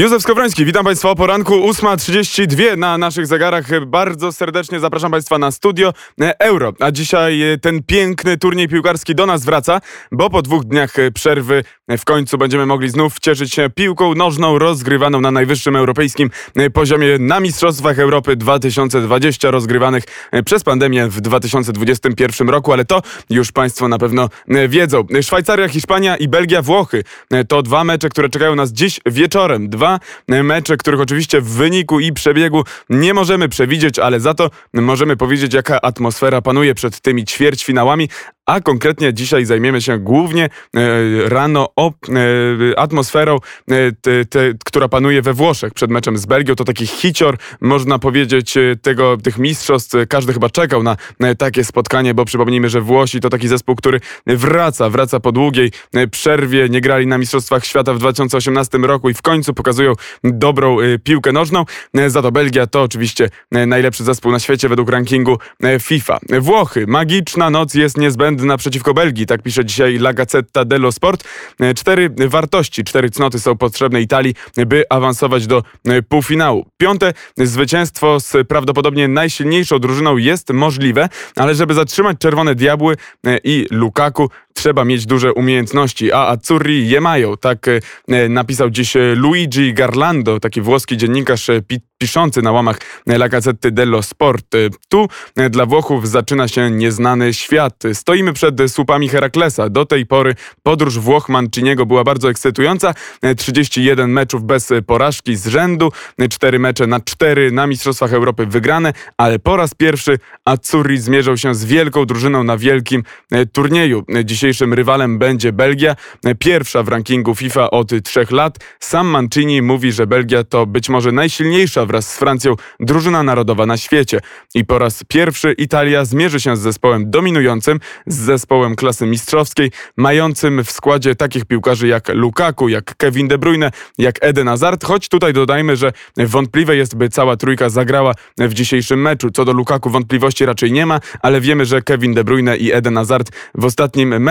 Józef Skowroński, witam Państwa o poranku 8.32 na naszych zegarach. Bardzo serdecznie zapraszam Państwa na studio Euro. A dzisiaj ten piękny turniej piłkarski do nas wraca, bo po dwóch dniach przerwy w końcu będziemy mogli znów cieszyć się piłką nożną rozgrywaną na najwyższym europejskim poziomie na Mistrzostwach Europy 2020 rozgrywanych przez pandemię w 2021 roku, ale to już Państwo na pewno wiedzą. Szwajcaria, Hiszpania i Belgia, Włochy to dwa mecze, które czekają nas dziś wieczorem. Dwa mecze, których oczywiście w wyniku i przebiegu nie możemy przewidzieć, ale za to możemy powiedzieć, jaka atmosfera panuje przed tymi ćwierćfinałami, a konkretnie dzisiaj zajmiemy się głównie e, rano o, e, atmosferą, e, te, te, która panuje we Włoszech przed meczem z Belgią. To taki hicior, można powiedzieć, tego, tych mistrzostw. Każdy chyba czekał na takie spotkanie, bo przypomnijmy, że Włosi to taki zespół, który wraca, wraca po długiej przerwie. Nie grali na Mistrzostwach Świata w 2018 roku i w końcu pokazują dobrą piłkę nożną. Za to Belgia to oczywiście najlepszy zespół na świecie według rankingu FIFA. Włochy, magiczna noc jest niezbędna błędna przeciwko Belgii, tak pisze dzisiaj La Gazzetta dello Sport. E, cztery wartości, cztery cnoty są potrzebne Italii, by awansować do e, półfinału. Piąte zwycięstwo z prawdopodobnie najsilniejszą drużyną jest możliwe, ale żeby zatrzymać Czerwone Diabły e, i Lukaku, trzeba mieć duże umiejętności, a Azzurri je mają. Tak napisał dziś Luigi Garlando, taki włoski dziennikarz piszący na łamach La Gazzetta dello Sport. Tu dla Włochów zaczyna się nieznany świat. Stoimy przed słupami Heraklesa. Do tej pory podróż Włoch Manciniego była bardzo ekscytująca. 31 meczów bez porażki z rzędu, 4 mecze na 4 na Mistrzostwach Europy wygrane, ale po raz pierwszy Azzurri zmierzą się z wielką drużyną na wielkim turnieju. Dzisiejszym rywalem będzie Belgia, pierwsza w rankingu FIFA od trzech lat. Sam Mancini mówi, że Belgia to być może najsilniejsza wraz z Francją drużyna narodowa na świecie. I po raz pierwszy Italia zmierzy się z zespołem dominującym, z zespołem klasy mistrzowskiej, mającym w składzie takich piłkarzy jak Lukaku, jak Kevin De Bruyne, jak Eden Hazard, choć tutaj dodajmy, że wątpliwe jest, by cała trójka zagrała w dzisiejszym meczu. Co do Lukaku wątpliwości raczej nie ma, ale wiemy, że Kevin De Bruyne i Eden Hazard w ostatnim meczu,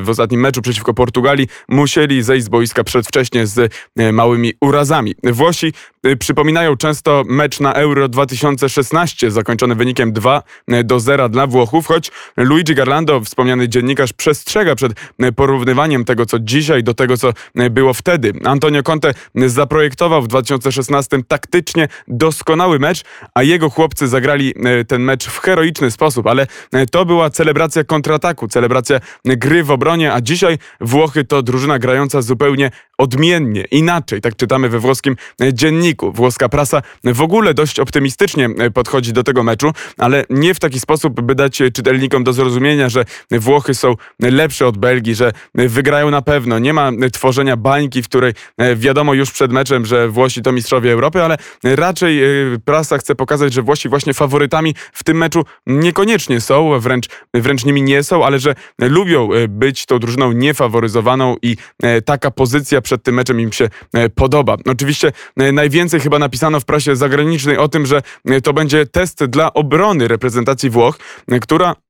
w ostatnim meczu przeciwko Portugalii musieli zejść z boiska przedwcześnie z małymi urazami. Włosi y, przypominają często mecz na Euro 2016 zakończony wynikiem 2 do 0 dla Włochów, choć Luigi Garlando, wspomniany dziennikarz, przestrzega przed porównywaniem tego, co dzisiaj do tego, co było wtedy. Antonio Conte zaprojektował w 2016 taktycznie doskonały mecz, a jego chłopcy zagrali e, ten mecz w heroiczny sposób, ale e, to była celebracja kontrataku, celebracja gry w obronie, a dzisiaj Włochy to drużyna grająca zupełnie odmiennie, inaczej. Tak czytamy we włoskim dzienniku. Włoska prasa w ogóle dość optymistycznie podchodzi do tego meczu, ale nie w taki sposób, by dać czytelnikom do zrozumienia, że Włochy są lepsze od Belgii, że wygrają na pewno. Nie ma tworzenia bańki, w której wiadomo już przed meczem, że Włosi to mistrzowie Europy, ale raczej prasa chce pokazać, że Włosi właśnie faworytami w tym meczu niekoniecznie są, wręcz, wręcz nimi nie są, ale że lubią być tą drużyną niefaworyzowaną i taka pozycja przed tym meczem im się e, podoba. Oczywiście e, najwięcej chyba napisano w prasie zagranicznej o tym, że e, to będzie test dla obrony reprezentacji Włoch, która E,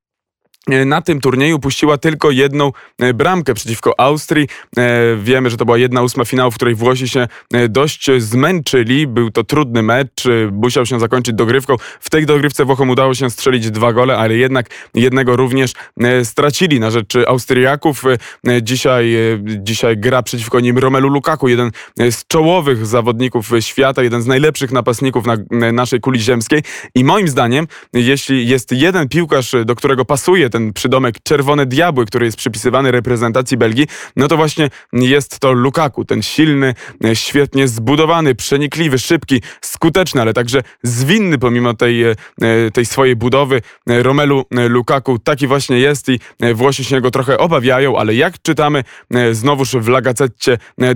na tym turnieju puściła tylko jedną e, bramkę przeciwko Austrii. E, wiemy, że to była jedna ósma finału, w której Włosi się dość zmęczyli. Był to trudny mecz, musiał się zakończyć dogrywką. W tej dogrywce Włochom udało się strzelić dwa gole, ale jednak jednego również stracili na rzecz Austriaków. Dzisiaj, dzisiaj gra przeciwko nim Romelu Lukaku, jeden z czołowych zawodników świata, jeden z najlepszych napastników na naszej kuli ziemskiej. I moim zdaniem, jeśli jest jeden piłkarz, do którego pasuje ten przydomek Czerwone Diabły, który jest przypisywany reprezentacji Belgii, no to właśnie jest to Lukaku, ten silny, świetnie zbudowany, przenikliwy, szybki, skuteczny, ale także zwinny pomimo tej, e, tej swojej budowy. Romelu Lukaku taki właśnie jest i Włosi się go trochę obawiają, ale jak czytamy znowuż w La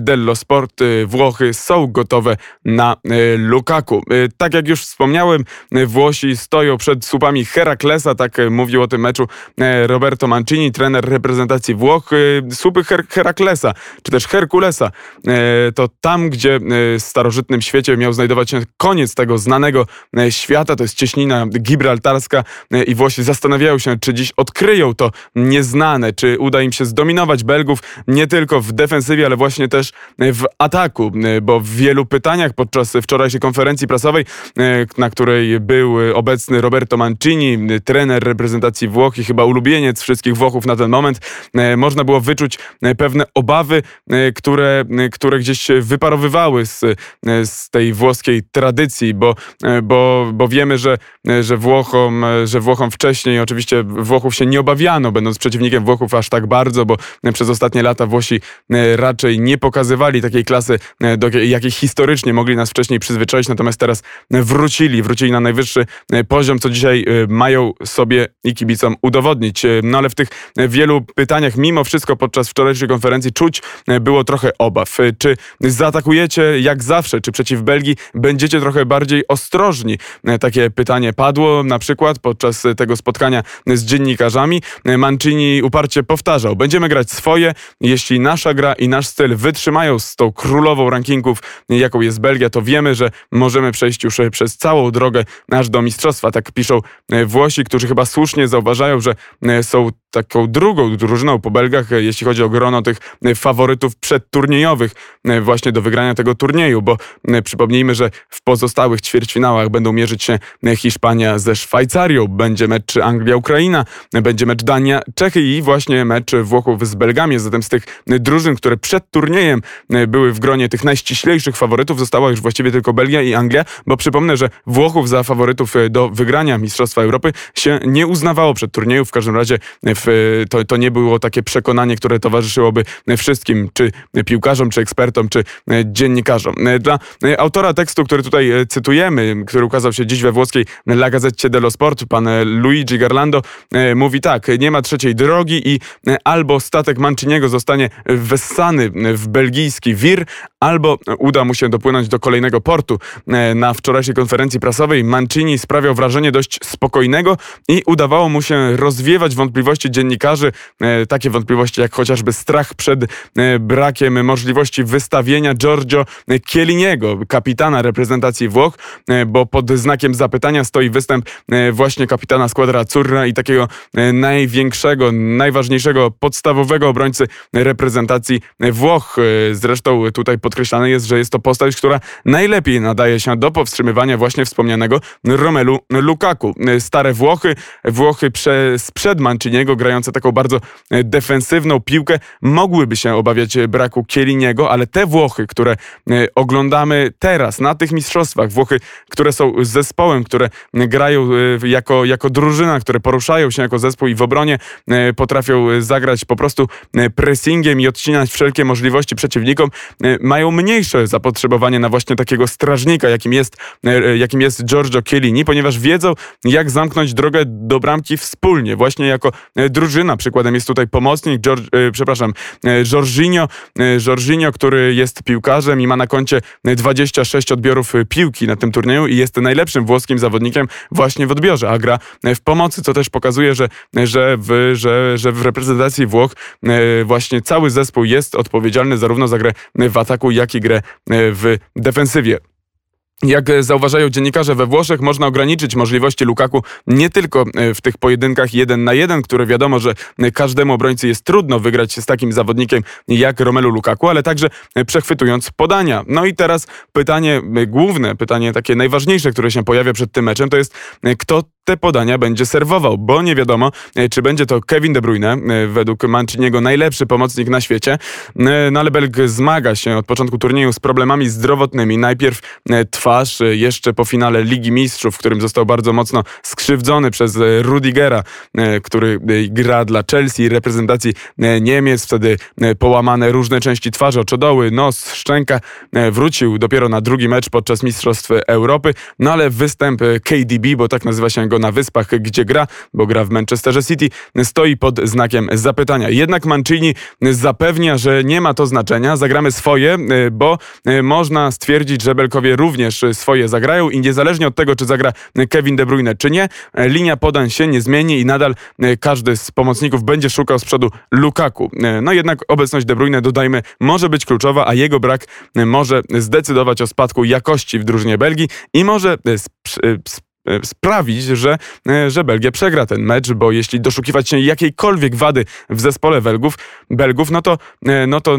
dello Sport, Włochy są gotowe na Lukaku. Tak jak już wspomniałem, Włosi stoją przed słupami Heraklesa, tak mówił o tym meczu Roberto Mancini, trener reprezentacji Włoch, słupy Her Heraklesa, czy też Herkulesa. To tam, gdzie w starożytnym świecie miał znajdować się koniec tego znanego świata, to jest cieśnina gibraltarska i Włosi zastanawiają się, czy dziś odkryją to nieznane, czy uda im się zdominować Belgów nie tylko w defensywie, ale właśnie też w ataku, bo w wielu pytaniach podczas wczorajszej konferencji prasowej, na której był obecny Roberto Mancini, trener reprezentacji Włoch i chyba ulubieniec wszystkich Włochów na ten moment, można było wyczuć pewne obawy, które, które gdzieś wyparowywały z, z tej włoskiej tradycji, bo, bo, bo wiemy, że, że, Włochom, że Włochom wcześniej, oczywiście Włochów się nie obawiano, będąc przeciwnikiem Włochów aż tak bardzo, bo przez ostatnie lata Włosi raczej nie pokazywali takiej klasy, do jakiej historycznie mogli nas wcześniej przyzwyczaić, natomiast teraz wrócili, wrócili na najwyższy poziom, co dzisiaj mają sobie i kibicom udowodnić. No ale w tych wielu pytaniach, mimo wszystko podczas wczorajszej konferencji czuć było trochę obaw. Czy zaatakujecie jak zawsze, czy przeciw Belgii będziecie trochę bardziej ostrożni? Takie pytanie padło na przykład podczas tego spotkania z dziennikarzami. Mancini uparcie powtarzał, będziemy grać swoje, jeśli nasza gra i nasz styl wytrzymają z tą królową rankingów, jaką jest Belgia, to wiemy, że możemy przejść już przez całą drogę aż do mistrzostwa. Tak piszą Włosi, którzy chyba słusznie zauważają, że są taką drugą drużyną po Belgach, jeśli chodzi o grono tych faworytów przedturniejowych właśnie do wygrania tego turnieju, bo przypomnijmy, że w pozostałych ćwierćfinałach będą mierzyć się Hiszpania ze Szwajcarią, będzie mecz Anglia-Ukraina, będzie mecz Dania-Czechy i właśnie mecz Włochów z Belgami. Zatem z tych drużyn, które przed turniejem były w gronie tych najściślejszych faworytów, została już właściwie tylko Belgia i Anglia, bo przypomnę, że Włochów za faworytów do wygrania Mistrzostwa Europy się nie uznawało przed turnieju. W każdym razie w, to, to nie było takie przekonanie, które towarzyszyłoby wszystkim, czy piłkarzom, czy ekspertom, czy dziennikarzom. Dla autora tekstu, który tutaj cytujemy, który ukazał się dziś we włoskiej La Gazzetta dello Sport, pan Luigi Garlando, mówi tak, nie ma trzeciej drogi i albo statek Manciniego zostanie wessany w belgijski wir, albo uda mu się dopłynąć do kolejnego portu. Na wczorajszej konferencji prasowej Mancini sprawiał wrażenie dość spokojnego i udawało mu się rozwiewać wątpliwości dziennikarzy, e, takie wątpliwości jak chociażby strach przed e, brakiem możliwości wystawienia Giorgio Chielliniego, kapitana reprezentacji Włoch, e, bo pod znakiem zapytania stoi występ właśnie kapitana Squadra Azzurra i takiego największego, najważniejszego, podstawowego obrońcy reprezentacji Włoch. Zresztą tutaj podkreślane jest, że jest to postać, która najlepiej nadaje się do powstrzymywania właśnie wspomnianego Romelu Lukaku. Stare Włochy, Włochy prze, sprzed Manciniego, grające taką bardzo e, defensywną piłkę, mogłyby się obawiać braku Kieliniego, ale te Włochy, które e, oglądamy teraz na tych mistrzostwach, Włochy, które są zespołem, które grają e, jako, jako drużyna, które poruszają się jako zespół i w obronie potrafią zagrać po prostu pressingiem i odcinać wszelkie możliwości przeciwnikom, mają mniejsze zapotrzebowanie na właśnie takiego strażnika, jakim jest, jakim jest Giorgio Chiellini, ponieważ wiedzą, jak zamknąć drogę do bramki wspólnie, właśnie jako drużyna. Przykładem jest tutaj pomocnik, George, e, przepraszam, e, Jorginho, e, Jorginho, który jest piłkarzem i ma na koncie 26 odbiorów piłki na tym turnieju i jest najlepszym włoskim zawodnikiem właśnie w odbiorze, a gra w pomocy, co też pokazuje, że, że, w, że, że w reprezentacji Włoch właśnie cały zespół jest odpowiedzialny zarówno za grę w ataku, jak i grę w defensywie. Jak zauważają dziennikarze we Włoszech, można ograniczyć możliwości Lukaku nie tylko e, w tych pojedynkach jeden na jeden, które wiadomo, że każdemu obrońcy jest trudno wygrać z takim zawodnikiem jak Romelu Lukaku, ale także przechwytując podania. No i teraz pytanie e, główne, pytanie takie najważniejsze, które się pojawia przed tym meczem, to jest e, kto te podania będzie serwował, bo nie wiadomo, czy będzie to Kevin De Bruyne, według Manciniego najlepszy pomocnik na świecie, no ale Belg zmaga się od początku turnieju z problemami zdrowotnymi. Najpierw twarz e, jeszcze po finale Ligi Mistrzów, w którym został bardzo mocno skrzywdzony przez e, Rudigera, e, który gra dla Chelsea i reprezentacji Niemiec. Wtedy połamane różne części twarzy, oczodoły, nos, szczęka. Wrócił dopiero na drugi mecz podczas Mistrzostw Europy, no ale występ KDB, bo tak nazywa się go na Wyspach, gdzie gra, bo gra w Manchesterze City, stoi pod znakiem zapytania. Jednak Mancini zapewnia, że nie ma to znaczenia, zagramy swoje, bo można stwierdzić, że Belkowie również też swoje zagrają i niezależnie od tego, czy zagra Kevin De Bruyne, czy nie, linia podań się nie zmieni i nadal każdy z pomocników będzie szukał z przodu Lukaku. No jednak obecność De Bruyne, dodajmy, może być kluczowa, a jego brak może zdecydować o spadku jakości w drużynie Belgii i może E, sprawić, że, e, że Belgia przegra ten mecz, bo jeśli doszukiwać się jakiejkolwiek wady w zespole Belgów, Belgów no, to, e, no to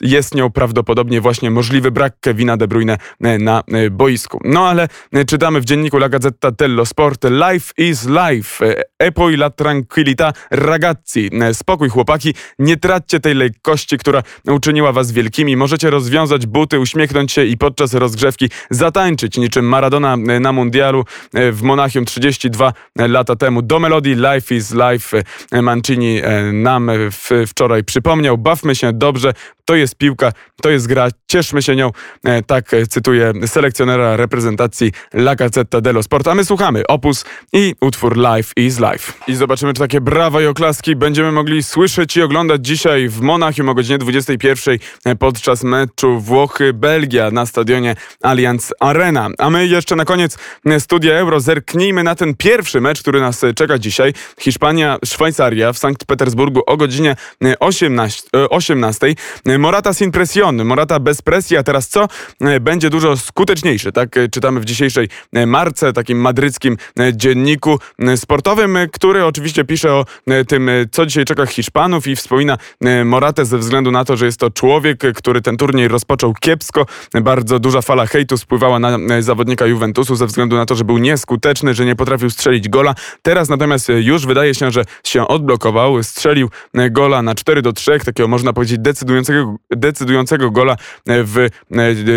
jest nią prawdopodobnie właśnie możliwy brak Kevina De Bruyne na boisku. No ale czytamy w dzienniku La Gazzetta dello Sport Life is life. E poi la tranquillità ragazzi. Spokój chłopaki, nie traćcie tej lekkości, która uczyniła was wielkimi. Możecie rozwiązać buty, uśmiechnąć się i podczas rozgrzewki zatańczyć niczym Maradona na mundialu w Monachium 32 lata temu. Do melodii Life is Life Mancini e, nam wczoraj przypomniał. Bawmy się dobrze, to jest piłka, to jest gra, cieszmy się nią. E, tak cytuję selekcjonera reprezentacji La Gazzetta dello Sport. A my słuchamy Opus i utwór Life is Life. I zobaczymy, czy takie brawa i oklaski będziemy mogli słyszeć i oglądać dzisiaj w Monachium o godzinie 21 e, podczas meczu Włochy-Belgia na stadionie Allianz Arena. A my jeszcze na koniec studia Euro zerknijmy na ten pierwszy mecz, który nas czeka dzisiaj. Hiszpania-Szwajcaria w Sankt Petersburgu o godzinie 18. 18. Morata sin presión, Morata bez presji, a teraz co? E, będzie dużo skuteczniejszy, tak e, czytamy w dzisiejszej e, marce, takim madryckim dzienniku sportowym, który oczywiście pisze o tym, co dzisiaj czeka Hiszpanów i wspomina Moratę ze względu na to, że jest to człowiek, który ten turniej rozpoczął kiepsko. Bardzo duża fala hejtu spływała na zawodnika Juventusu ze względu na to, że był nieskuteczny, że nie potrafił strzelić gola. Teraz natomiast już wydaje się, że się odblokował, strzelił gola na 4 do 3, takiego można powiedzieć decydującego decydującego gola e, w e,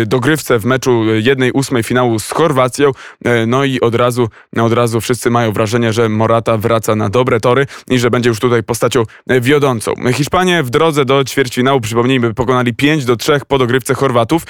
dogrywce w meczu 1-8 finału z Chorwacją. E, no i od razu, od razu wszyscy mają wrażenie, że Morata wraca na dobre tory i że będzie już tutaj postacią wiodącą. Hiszpanie w drodze do ćwierćfinału, przypomnijmy, pokonali 5 do 3 po dogrywce Chorwatów,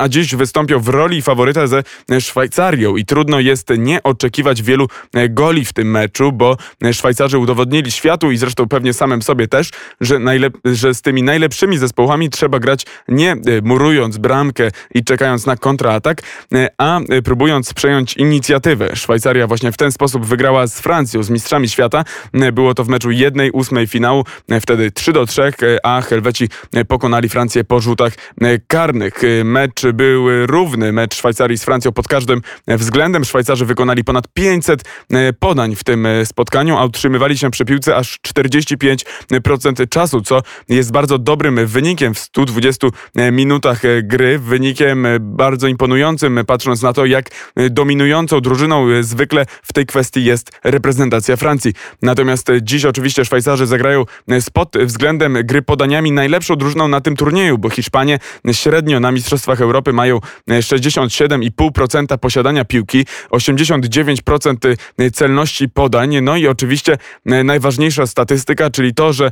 a dziś wystąpią w roli faworyta ze Szwajcarią i trudno jest nie oczekiwać wielu goli w tym meczu, bo Szwajcarzy udowodnili światu i zresztą pewnie samym sobie też, że, że z tymi najlepszymi zespołami trzeba grać nie e, murując bramkę i czekając na kontratak, e, a e, próbując przejąć inicjatywę. Szwajcaria właśnie w ten sposób wygrała z Francją, z mistrzami świata. Było to w meczu 1-8 finału, wtedy 3 do 3, a Helweci pokonali Francję po rzutach karnych. Mecz był równy, mecz Szwajcarii z Francją pod każdym względem. Szwajcarzy wykonali ponad 500 podań w tym spotkaniu, a utrzymywali się przy piłce aż 45% czasu, co jest bardzo dobrym wynikiem w 120 e, minutach e, gry, wynikiem e, bardzo imponującym, patrząc na to, jak dominującą drużyną zwykle w tej kwestii jest reprezentacja Francji. Natomiast dziś oczywiście Szwajcarzy zagrają pod względem gry podaniami najlepszą drużyną na tym turnieju, bo Hiszpanie średnio na Mistrzostwach Europy mają 67,5% posiadania piłki, 89% celności podań, no i oczywiście najważniejsza statystyka, czyli to, że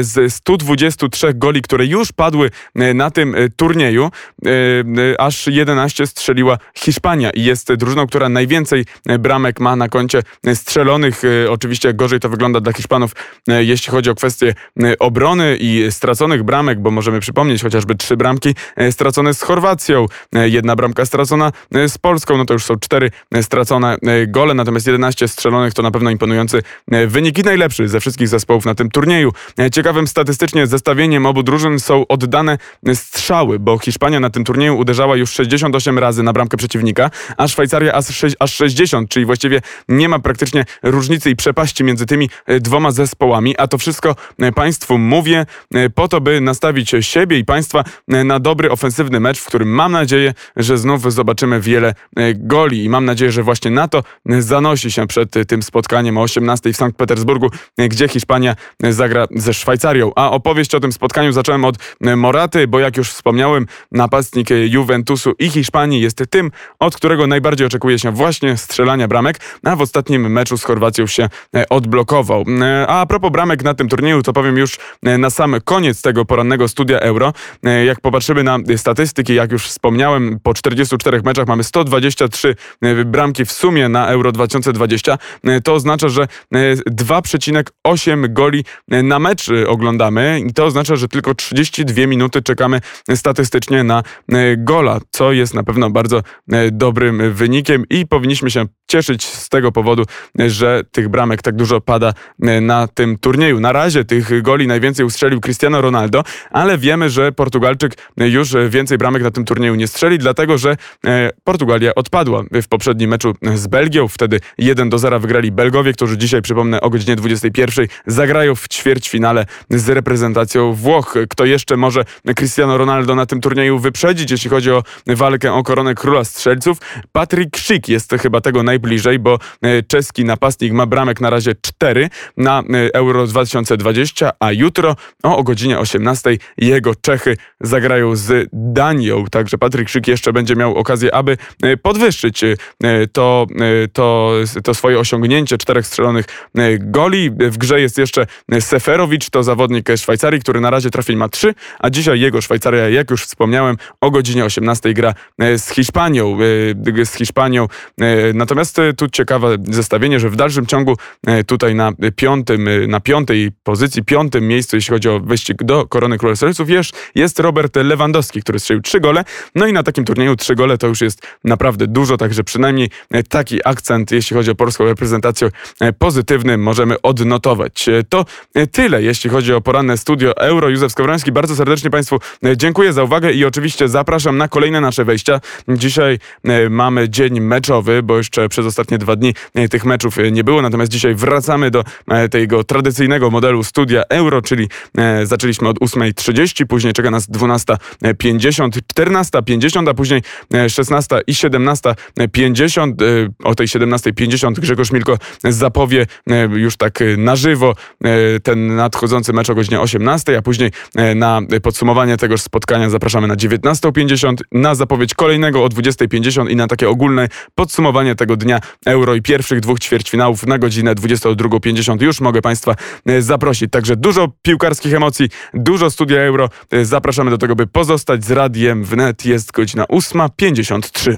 z 123 goli, które już padły e, na tym e, turnieju, e, aż 11 strzeliła Hiszpania i jest drużyną, która najwięcej bramek ma na koncie strzelonych. Oczywiście gorzej to wygląda dla Hiszpanów, jeśli chodzi o kwestie obrony i straconych bramek, bo możemy przypomnieć chociażby trzy bramki stracone z Chorwacją, jedna bramka stracona z Polską, no to już są cztery stracone gole, natomiast 11 strzelonych to na pewno imponujący wynik i najlepszy ze wszystkich zespołów na tym turnieju. Ciekawym statystycznie zestawieniem obu drużyn są oddane strzały, bo Hiszpania na tym turnieju uderzała już 68 razy na bramkę przeciwnika, a Szwajcaria aż 60, czyli właściwie nie ma praktycznie różnicy i przepaści między tymi e, dwoma zespołami, a to wszystko e, Państwu mówię e, po to, by nastawić siebie i Państwa na dobry ofensywny mecz, w którym mam nadzieję, że znów zobaczymy wiele goli i mam nadzieję, że właśnie na to zanosi się przed tym spotkaniem o 18 w Sankt Petersburgu, gdzie Hiszpania zagra ze Szwajcarią. A opowieść o tym spotkaniu zacząłem od Moraty, bo jak już wspomniałem, napastnik Juventusu i Hiszpanii jest tym, od którego najbardziej oczekuje się właśnie strzelania bramek, a w ostatnim meczu z Chorwacją się e, odblokował. E, a, propos bramek na tym turnieju, to powiem już e, na sam koniec tego porannego studia Euro. Jak popatrzymy na statystyki, jak już wspomniałem, po 44 meczach mamy 123 bramki w sumie na Euro 2020. To oznacza, że 2,8 goli na mecz oglądamy i to oznacza, że tylko 30 42 minuty czekamy statystycznie na gola, co jest na pewno bardzo dobrym wynikiem i powinniśmy się cieszyć z tego powodu, że tych bramek tak dużo pada na tym turnieju. Na razie tych goli najwięcej ustrzelił Cristiano Ronaldo, ale wiemy, że Portugalczyk już więcej bramek na tym turnieju nie strzeli, dlatego że Portugalia odpadła w poprzednim meczu z Belgią. Wtedy 1 do 0 wygrali Belgowie, którzy dzisiaj, przypomnę, o godzinie 21 zagrają w ćwierćfinale z reprezentacją Włoch. Kto jeszcze może Cristiano Ronaldo na tym turnieju wyprzedzić, jeśli chodzi o walkę o koronę króla strzelców? Patryk Szyk jest chyba tego najbliżej, bo e, czeski napastnik ma bramek na razie 4 na e, Euro 2020, a jutro o, o godzinie 18 jego Czechy zagrają z Danią. Także Patryk Szyk jeszcze będzie miał okazję, aby e, podwyższyć to, to, to swoje osiągnięcie czterech strzelonych goli. W grze jest jeszcze Seferowicz, to zawodnik Szwajcarii, który na razie trafień ma 3, a dzisiaj jego Szwajcaria, jak już wspomniałem, o godzinie 18 gra z Hiszpanią. Z Hiszpanią. Natomiast tu ciekawe zestawienie, że w dalszym ciągu tutaj na piątym, na piątej pozycji, piątym miejscu, jeśli chodzi o wyścig do Korony Króla Strzelców, jest, jest Robert Lewandowski, który strzelił trzy gole. No i na takim turnieju trzy gole to już jest naprawdę dużo, także przynajmniej taki akcent, jeśli chodzi o polską reprezentację, pozytywny możemy odnotować. To tyle, jeśli chodzi o poranne studio Euro. Józef Skowroński, bardzo serdecznie Państwu dziękuję za uwagę i oczywiście zapraszam na kolejne nasze wejścia. Dzisiaj mamy dzień meczowy, bo jeszcze przez ostatnie dwa dni tych meczów nie było, natomiast dzisiaj wracamy do tego tradycyjnego modelu studia Euro, czyli zaczęliśmy od 8.30, później czeka nas 12.50, 14.50, a później 16 i 17.50. O tej 17.50 Grzegorz Milko zapowie już tak na żywo ten nadchodzący mecz o godzinie 18, a później na podsumowanie tegoż spotkania zapraszamy na 19.50, na zapowiedź kolejnego o 20.50 i na takie ogólne podsumowanie tego dnia Euro i pierwszych dwóch ćwierćfinałów na godzinę 22.50 już mogę Państwa zaprosić. Także dużo piłkarskich emocji, dużo studia Euro. Zapraszamy do tego, by pozostać z radiem wnet. Jest godzina 8.53.